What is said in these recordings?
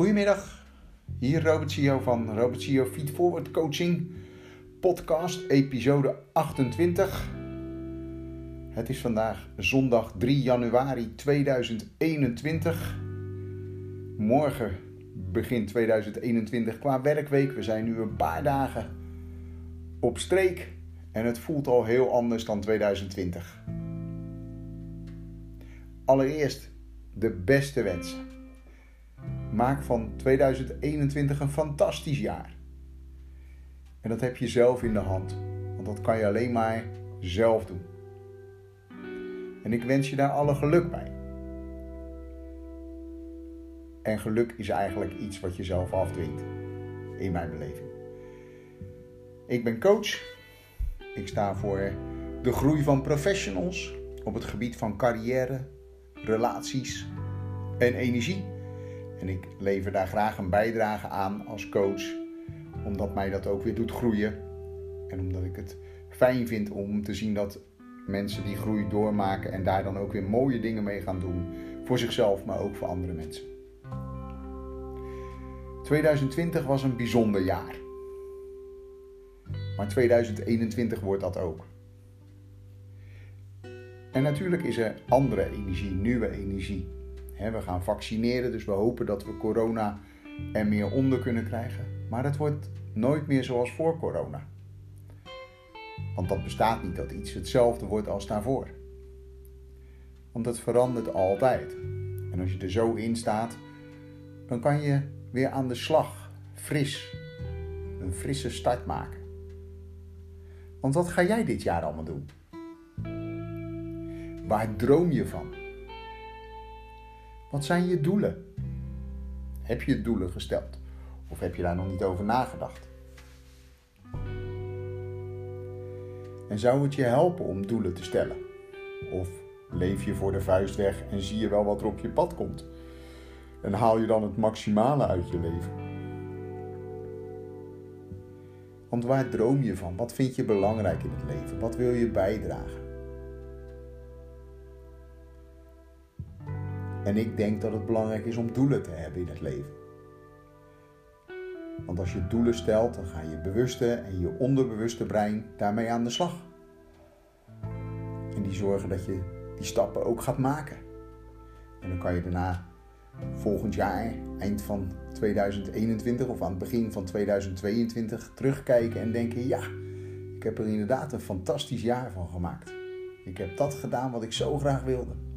Goedemiddag, hier Robert CEO van Robert CEO Feed Forward Coaching podcast episode 28. Het is vandaag zondag 3 januari 2021. Morgen begint 2021 qua werkweek. We zijn nu een paar dagen op streek en het voelt al heel anders dan 2020. Allereerst de beste wensen. Maak van 2021 een fantastisch jaar. En dat heb je zelf in de hand, want dat kan je alleen maar zelf doen. En ik wens je daar alle geluk bij. En geluk is eigenlijk iets wat je zelf afdwingt, in mijn beleving. Ik ben coach. Ik sta voor de groei van professionals op het gebied van carrière, relaties en energie. En ik lever daar graag een bijdrage aan als coach, omdat mij dat ook weer doet groeien. En omdat ik het fijn vind om te zien dat mensen die groei doormaken en daar dan ook weer mooie dingen mee gaan doen. Voor zichzelf, maar ook voor andere mensen. 2020 was een bijzonder jaar. Maar 2021 wordt dat ook. En natuurlijk is er andere energie, nieuwe energie. We gaan vaccineren, dus we hopen dat we corona er meer onder kunnen krijgen. Maar het wordt nooit meer zoals voor corona. Want dat bestaat niet, dat iets hetzelfde wordt als daarvoor. Want het verandert altijd. En als je er zo in staat, dan kan je weer aan de slag, fris, een frisse start maken. Want wat ga jij dit jaar allemaal doen? Waar droom je van? Wat zijn je doelen? Heb je doelen gesteld? Of heb je daar nog niet over nagedacht? En zou het je helpen om doelen te stellen? Of leef je voor de vuist weg en zie je wel wat er op je pad komt? En haal je dan het maximale uit je leven? Want waar droom je van? Wat vind je belangrijk in het leven? Wat wil je bijdragen? En ik denk dat het belangrijk is om doelen te hebben in het leven. Want als je doelen stelt, dan ga je bewuste en je onderbewuste brein daarmee aan de slag. En die zorgen dat je die stappen ook gaat maken. En dan kan je daarna volgend jaar, eind van 2021 of aan het begin van 2022 terugkijken en denken: ja, ik heb er inderdaad een fantastisch jaar van gemaakt. Ik heb dat gedaan wat ik zo graag wilde.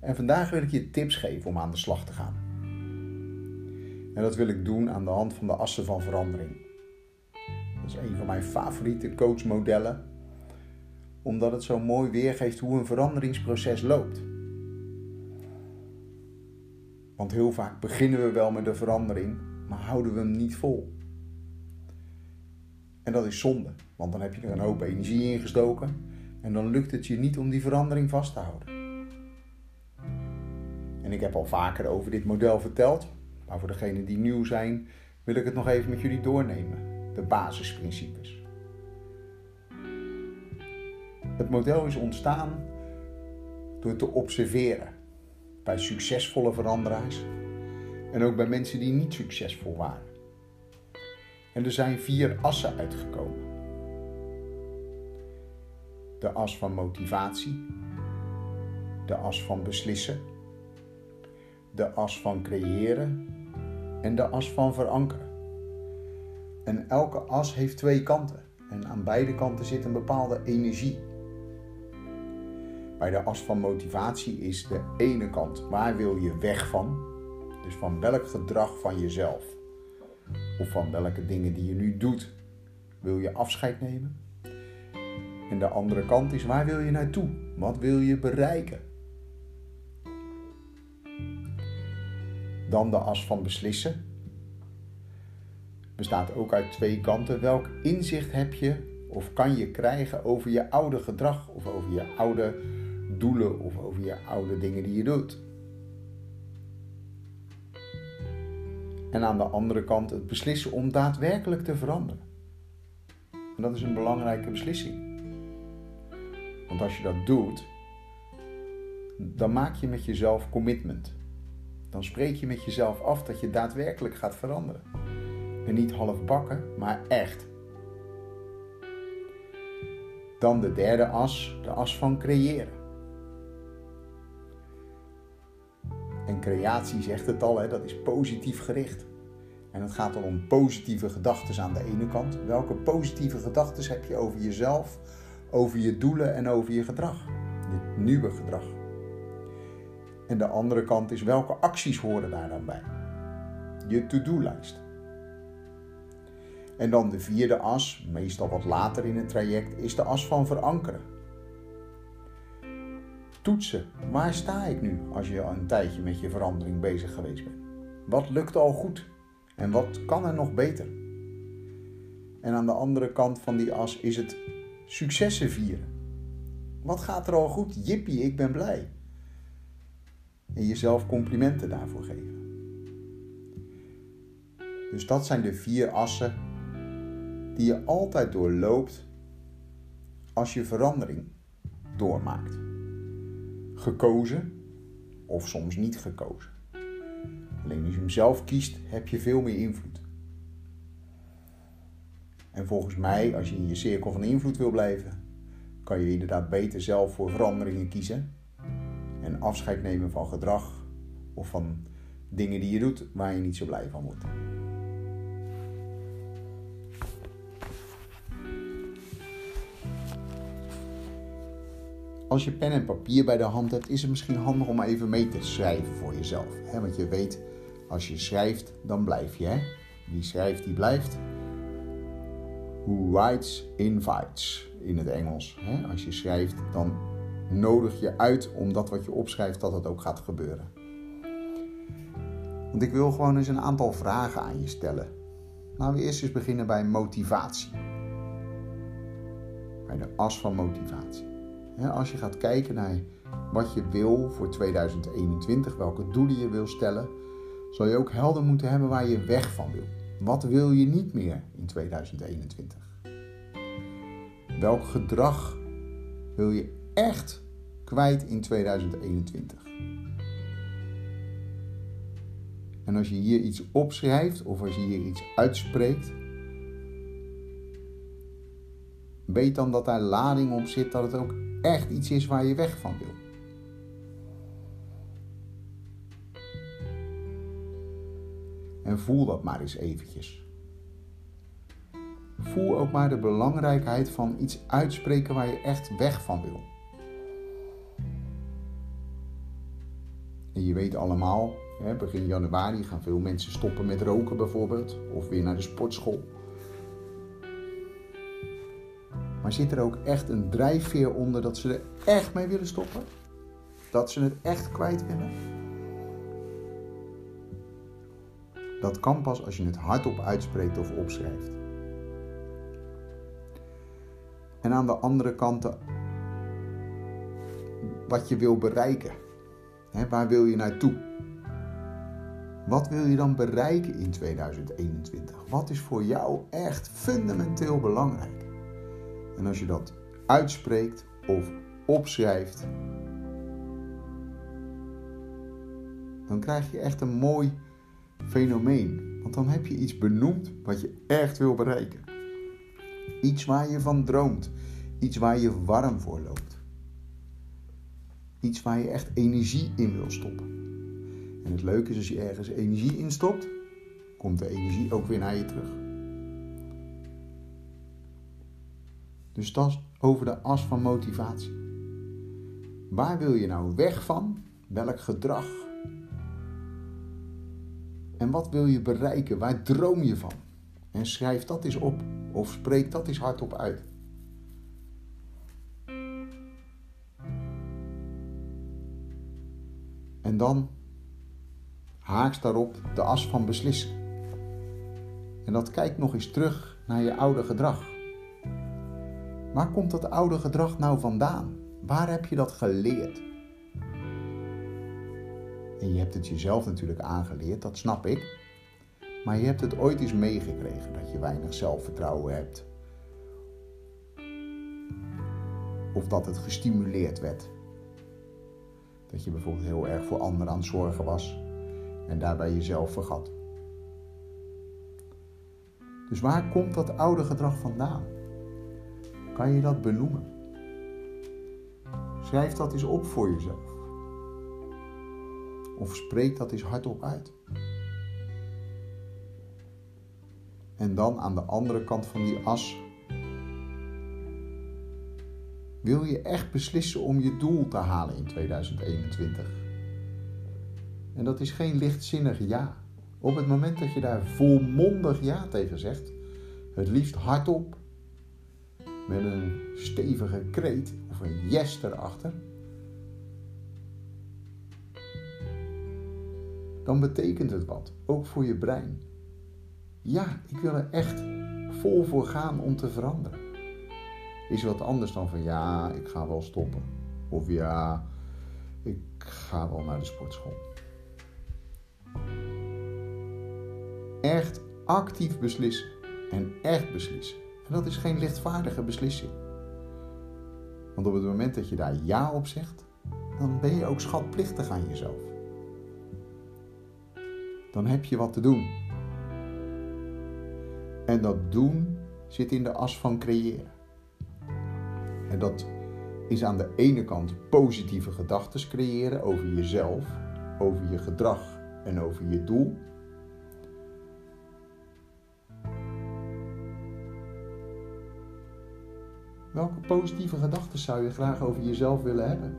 En vandaag wil ik je tips geven om aan de slag te gaan. En dat wil ik doen aan de hand van de assen van verandering. Dat is een van mijn favoriete coachmodellen, omdat het zo mooi weergeeft hoe een veranderingsproces loopt. Want heel vaak beginnen we wel met de verandering, maar houden we hem niet vol. En dat is zonde, want dan heb je er een hoop energie in gestoken en dan lukt het je niet om die verandering vast te houden. En ik heb al vaker over dit model verteld, maar voor degenen die nieuw zijn, wil ik het nog even met jullie doornemen. De basisprincipes. Het model is ontstaan door te observeren bij succesvolle veranderaars en ook bij mensen die niet succesvol waren. En er zijn vier assen uitgekomen. De as van motivatie, de as van beslissen, de as van creëren en de as van verankeren. En elke as heeft twee kanten en aan beide kanten zit een bepaalde energie. Bij de as van motivatie is de ene kant waar wil je weg van, dus van welk gedrag van jezelf of van welke dingen die je nu doet wil je afscheid nemen. En de andere kant is waar wil je naartoe? Wat wil je bereiken? Dan de as van beslissen. Bestaat ook uit twee kanten. Welk inzicht heb je of kan je krijgen over je oude gedrag of over je oude doelen of over je oude dingen die je doet? En aan de andere kant het beslissen om daadwerkelijk te veranderen. En dat is een belangrijke beslissing. Want als je dat doet, dan maak je met jezelf commitment. Dan spreek je met jezelf af dat je daadwerkelijk gaat veranderen. En niet half bakken, maar echt. Dan de derde as, de as van creëren. En creatie zegt het al, hè, dat is positief gericht. En het gaat dan om positieve gedachten aan de ene kant. Welke positieve gedachten heb je over jezelf, over je doelen en over je gedrag? Je nieuwe gedrag. En de andere kant is welke acties horen daar dan bij? Je to-do-lijst. En dan de vierde as, meestal wat later in het traject, is de as van verankeren. Toetsen, waar sta ik nu als je al een tijdje met je verandering bezig geweest bent? Wat lukt al goed en wat kan er nog beter? En aan de andere kant van die as is het successen vieren. Wat gaat er al goed? Jippie, ik ben blij. En jezelf complimenten daarvoor geven. Dus dat zijn de vier assen die je altijd doorloopt als je verandering doormaakt. Gekozen of soms niet gekozen. Alleen als je hem zelf kiest, heb je veel meer invloed. En volgens mij, als je in je cirkel van invloed wil blijven, kan je inderdaad beter zelf voor veranderingen kiezen en afscheid nemen van gedrag of van dingen die je doet waar je niet zo blij van wordt. Als je pen en papier bij de hand hebt, is het misschien handig om even mee te schrijven voor jezelf. Want je weet, als je schrijft, dan blijf je. Wie schrijft, die blijft. Who writes, invites in het Engels. Als je schrijft, dan nodig je uit om dat wat je opschrijft, dat het ook gaat gebeuren. Want ik wil gewoon eens een aantal vragen aan je stellen. Laten we eerst eens beginnen bij motivatie. Bij de as van motivatie. Als je gaat kijken naar wat je wil voor 2021, welke doelen je wil stellen, zal je ook helder moeten hebben waar je weg van wil. Wat wil je niet meer in 2021? Welk gedrag wil je echt kwijt in 2021? En als je hier iets opschrijft of als je hier iets uitspreekt, weet dan dat daar lading op zit, dat het ook echt iets is waar je weg van wil. En voel dat maar eens eventjes. Voel ook maar de belangrijkheid van iets uitspreken waar je echt weg van wil. En je weet allemaal, begin januari gaan veel mensen stoppen met roken bijvoorbeeld, of weer naar de sportschool. Maar zit er ook echt een drijfveer onder dat ze er echt mee willen stoppen? Dat ze het echt kwijt willen? Dat kan pas als je het hardop uitspreekt of opschrijft. En aan de andere kant wat je wil bereiken. Waar wil je naartoe? Wat wil je dan bereiken in 2021? Wat is voor jou echt fundamenteel belangrijk? En als je dat uitspreekt of opschrijft, dan krijg je echt een mooi fenomeen. Want dan heb je iets benoemd wat je echt wil bereiken. Iets waar je van droomt. Iets waar je warm voor loopt. Iets waar je echt energie in wil stoppen. En het leuke is als je ergens energie in stopt, komt de energie ook weer naar je terug. Dus dat is over de as van motivatie. Waar wil je nou weg van? Welk gedrag? En wat wil je bereiken? Waar droom je van? En schrijf dat eens op of spreek dat eens hardop uit. En dan haaks daarop de as van beslissen. En dat kijkt nog eens terug naar je oude gedrag. Waar komt dat oude gedrag nou vandaan? Waar heb je dat geleerd? En je hebt het jezelf natuurlijk aangeleerd, dat snap ik. Maar je hebt het ooit eens meegekregen dat je weinig zelfvertrouwen hebt. Of dat het gestimuleerd werd. Dat je bijvoorbeeld heel erg voor anderen aan het zorgen was. en daarbij jezelf vergat. Dus waar komt dat oude gedrag vandaan? Kan je dat benoemen? Schrijf dat eens op voor jezelf. Of spreek dat eens hardop uit. En dan aan de andere kant van die as. Wil je echt beslissen om je doel te halen in 2021? En dat is geen lichtzinnig ja. Op het moment dat je daar volmondig ja tegen zegt, het liefst hardop, met een stevige kreet of een yes erachter, dan betekent het wat, ook voor je brein. Ja, ik wil er echt vol voor gaan om te veranderen. Is wat anders dan van ja, ik ga wel stoppen. Of ja, ik ga wel naar de sportschool. Echt actief beslissen. En echt beslissen. En dat is geen lichtvaardige beslissing. Want op het moment dat je daar ja op zegt, dan ben je ook schatplichtig aan jezelf. Dan heb je wat te doen. En dat doen zit in de as van creëren. En dat is aan de ene kant positieve gedachten creëren over jezelf, over je gedrag en over je doel. Welke positieve gedachten zou je graag over jezelf willen hebben?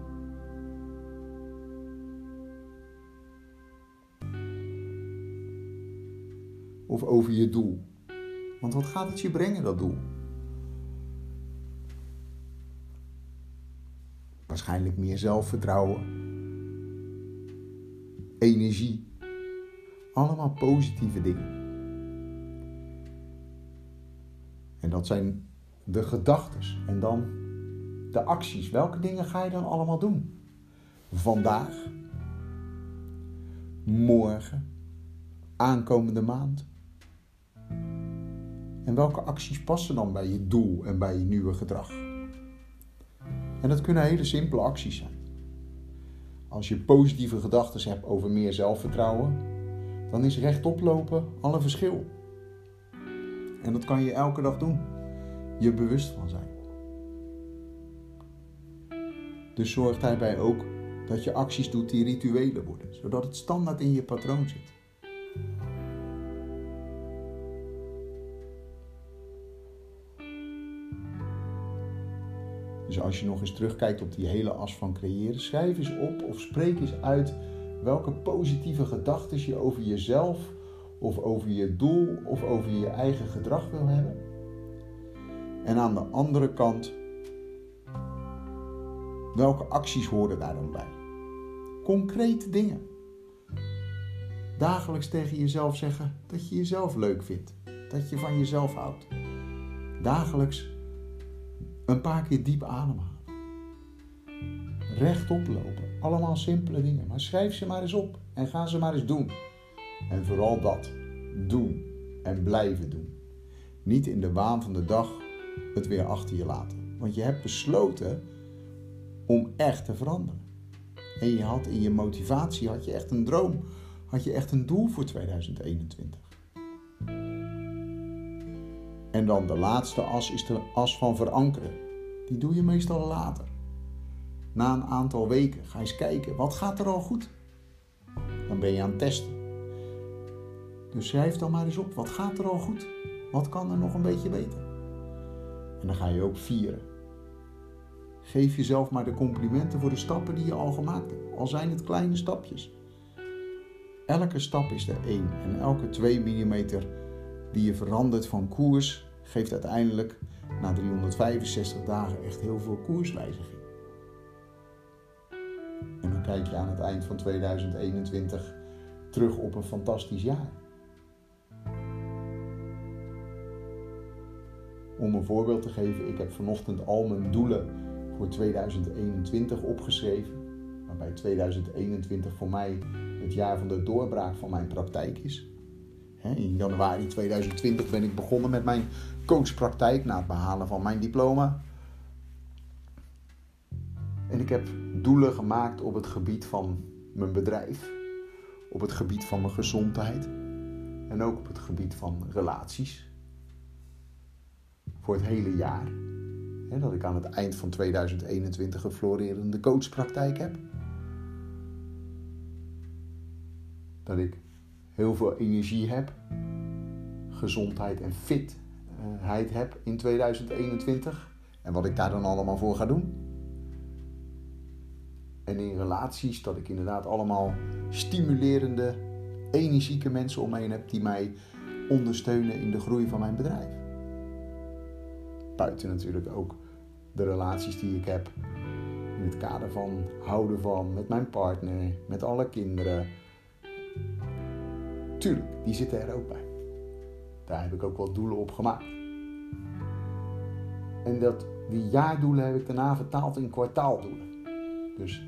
Of over je doel? Want wat gaat het je brengen, dat doel? Waarschijnlijk meer zelfvertrouwen, energie. Allemaal positieve dingen. En dat zijn de gedachten en dan de acties. Welke dingen ga je dan allemaal doen? Vandaag, morgen, aankomende maand. En welke acties passen dan bij je doel en bij je nieuwe gedrag? En dat kunnen hele simpele acties zijn. Als je positieve gedachten hebt over meer zelfvertrouwen, dan is rechtop lopen al een verschil. En dat kan je elke dag doen je bewust van zijn. Dus zorgt daarbij ook dat je acties doet die rituelen worden, zodat het standaard in je patroon zit. Dus als je nog eens terugkijkt op die hele as van creëren, schrijf eens op of spreek eens uit welke positieve gedachten je over jezelf of over je doel of over je eigen gedrag wil hebben. En aan de andere kant, welke acties horen daar dan bij? Concrete dingen. Dagelijks tegen jezelf zeggen dat je jezelf leuk vindt, dat je van jezelf houdt. Dagelijks een paar keer diep ademhalen. Rechtop lopen. Allemaal simpele dingen. Maar schrijf ze maar eens op en ga ze maar eens doen. En vooral dat. Doen en blijven doen. Niet in de waan van de dag het weer achter je laten. Want je hebt besloten om echt te veranderen. En je had in je motivatie had je echt een droom, had je echt een doel voor 2021. En dan de laatste as is de as van verankeren. Die doe je meestal later. Na een aantal weken ga eens kijken, wat gaat er al goed? Dan ben je aan het testen. Dus schrijf dan maar eens op, wat gaat er al goed? Wat kan er nog een beetje beter? En dan ga je ook vieren. Geef jezelf maar de complimenten voor de stappen die je al gemaakt hebt, al zijn het kleine stapjes. Elke stap is er één en elke 2 mm die je verandert van koers geeft uiteindelijk na 365 dagen echt heel veel koerswijziging. En dan kijk je aan het eind van 2021 terug op een fantastisch jaar. Om een voorbeeld te geven, ik heb vanochtend al mijn doelen voor 2021 opgeschreven. Waarbij 2021 voor mij het jaar van de doorbraak van mijn praktijk is. In januari 2020 ben ik begonnen met mijn coachpraktijk na het behalen van mijn diploma. En ik heb doelen gemaakt op het gebied van mijn bedrijf, op het gebied van mijn gezondheid en ook op het gebied van relaties. Voor het hele jaar. dat ik aan het eind van 2021 een florerende coachpraktijk heb. Dat ik heel veel energie heb, gezondheid en fitheid heb in 2021. En wat ik daar dan allemaal voor ga doen. En in relaties dat ik inderdaad allemaal stimulerende, energieke mensen om me heen heb die mij ondersteunen in de groei van mijn bedrijf. Buiten natuurlijk ook de relaties die ik heb in het kader van houden van met mijn partner, met alle kinderen. Tuurlijk, die zitten er ook bij. Daar heb ik ook wel doelen op gemaakt. En dat, die jaardoelen heb ik daarna vertaald in kwartaaldoelen. Dus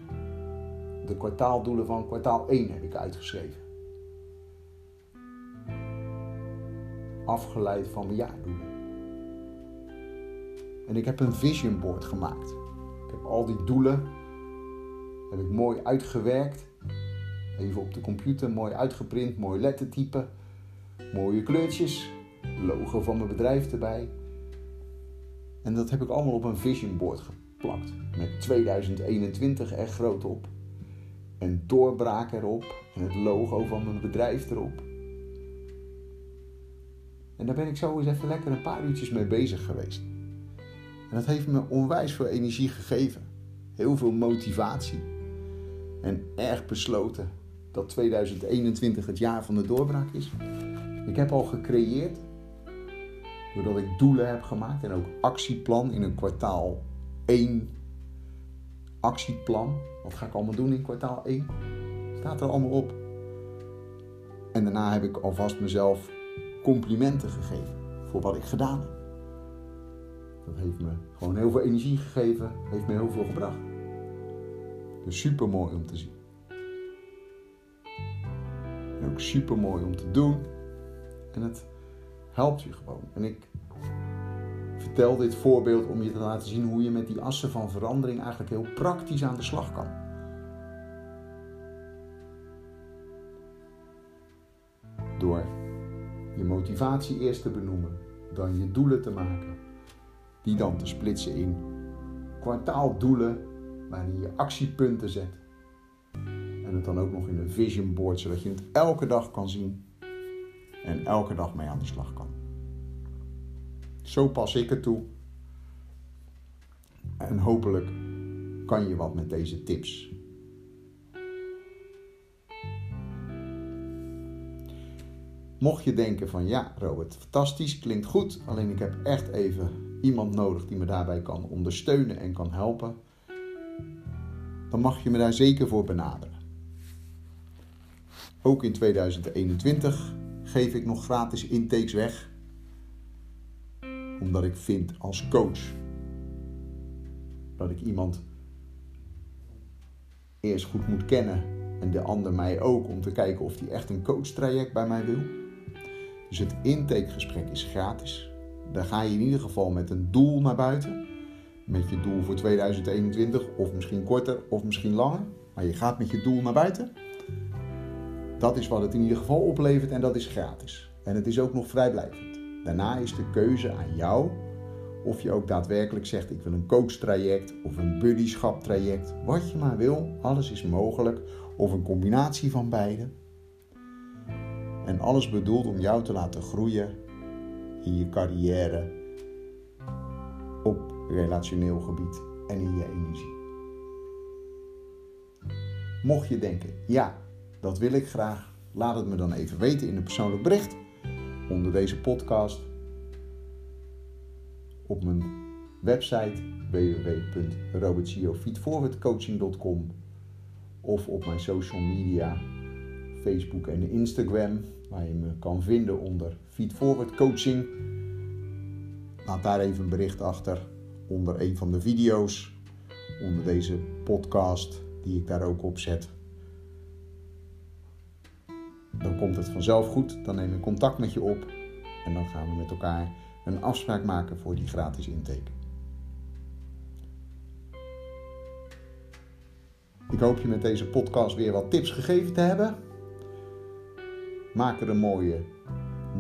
de kwartaaldoelen van kwartaal 1 heb ik uitgeschreven. Afgeleid van mijn jaardoelen. En ik heb een vision board gemaakt. Ik heb al die doelen heb ik mooi uitgewerkt. Even op de computer, mooi uitgeprint, mooi lettertype, mooie kleurtjes, logo van mijn bedrijf erbij. En dat heb ik allemaal op een vision board geplakt. Met 2021 er groot op. En doorbraak erop. En het logo van mijn bedrijf erop. En daar ben ik zo eens even lekker een paar uurtjes mee bezig geweest. En dat heeft me onwijs veel energie gegeven. Heel veel motivatie. En erg besloten dat 2021 het jaar van de doorbraak is. Ik heb al gecreëerd Doordat ik doelen heb gemaakt en ook actieplan in een kwartaal 1 actieplan. Wat ga ik allemaal doen in kwartaal 1? Staat er allemaal op. En daarna heb ik alvast mezelf complimenten gegeven voor wat ik gedaan heb. Dat heeft me gewoon heel veel energie gegeven, heeft me heel veel gebracht. Dus super mooi om te zien. Ook super mooi om te doen. En het helpt je gewoon. En ik vertel dit voorbeeld om je te laten zien hoe je met die assen van verandering eigenlijk heel praktisch aan de slag kan. Door je motivatie eerst te benoemen, dan je doelen te maken, die dan te splitsen in kwartaaldoelen waarin je actiepunten zet. En het dan ook nog in een vision board, zodat je het elke dag kan zien en elke dag mee aan de slag kan. Zo pas ik het toe. En hopelijk kan je wat met deze tips. Mocht je denken van ja, Robert, fantastisch, klinkt goed, alleen ik heb echt even iemand nodig die me daarbij kan ondersteunen en kan helpen, dan mag je me daar zeker voor benaderen. Ook in 2021 geef ik nog gratis intakes weg. Omdat ik vind als coach dat ik iemand eerst goed moet kennen en de ander mij ook om te kijken of die echt een coachtraject bij mij wil. Dus het intakegesprek is gratis. Daar ga je in ieder geval met een doel naar buiten. Met je doel voor 2021 of misschien korter of misschien langer. Maar je gaat met je doel naar buiten. Dat is wat het in ieder geval oplevert en dat is gratis. En het is ook nog vrijblijvend. Daarna is de keuze aan jou of je ook daadwerkelijk zegt: Ik wil een coachtraject of een buddyschap traject. Wat je maar wil, alles is mogelijk. Of een combinatie van beide. En alles bedoeld om jou te laten groeien in je carrière, op relationeel gebied en in je energie. Mocht je denken, ja, dat wil ik graag. Laat het me dan even weten in een persoonlijk bericht onder deze podcast. Op mijn website www.robertgiofeedforwardcoaching.com of op mijn social media Facebook en Instagram waar je me kan vinden onder Feedforward Coaching. Laat daar even een bericht achter onder een van de video's, onder deze podcast die ik daar ook op zet dan komt het vanzelf goed. Dan neem ik contact met je op en dan gaan we met elkaar een afspraak maken voor die gratis intake. Ik hoop je met deze podcast weer wat tips gegeven te hebben. Maak er een mooie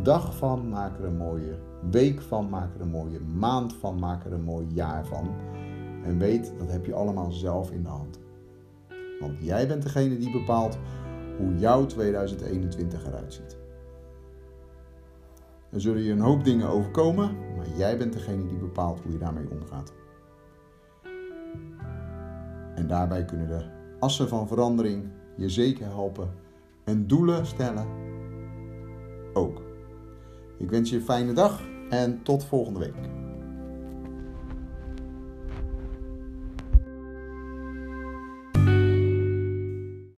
dag van, maak er een mooie week van, maak er een mooie maand van, maak er een mooi jaar van. En weet, dat heb je allemaal zelf in de hand. Want jij bent degene die bepaalt hoe jouw 2021 eruit ziet. Er zullen je een hoop dingen overkomen, maar jij bent degene die bepaalt hoe je daarmee omgaat. En daarbij kunnen de assen van verandering je zeker helpen en doelen stellen ook. Ik wens je een fijne dag en tot volgende week.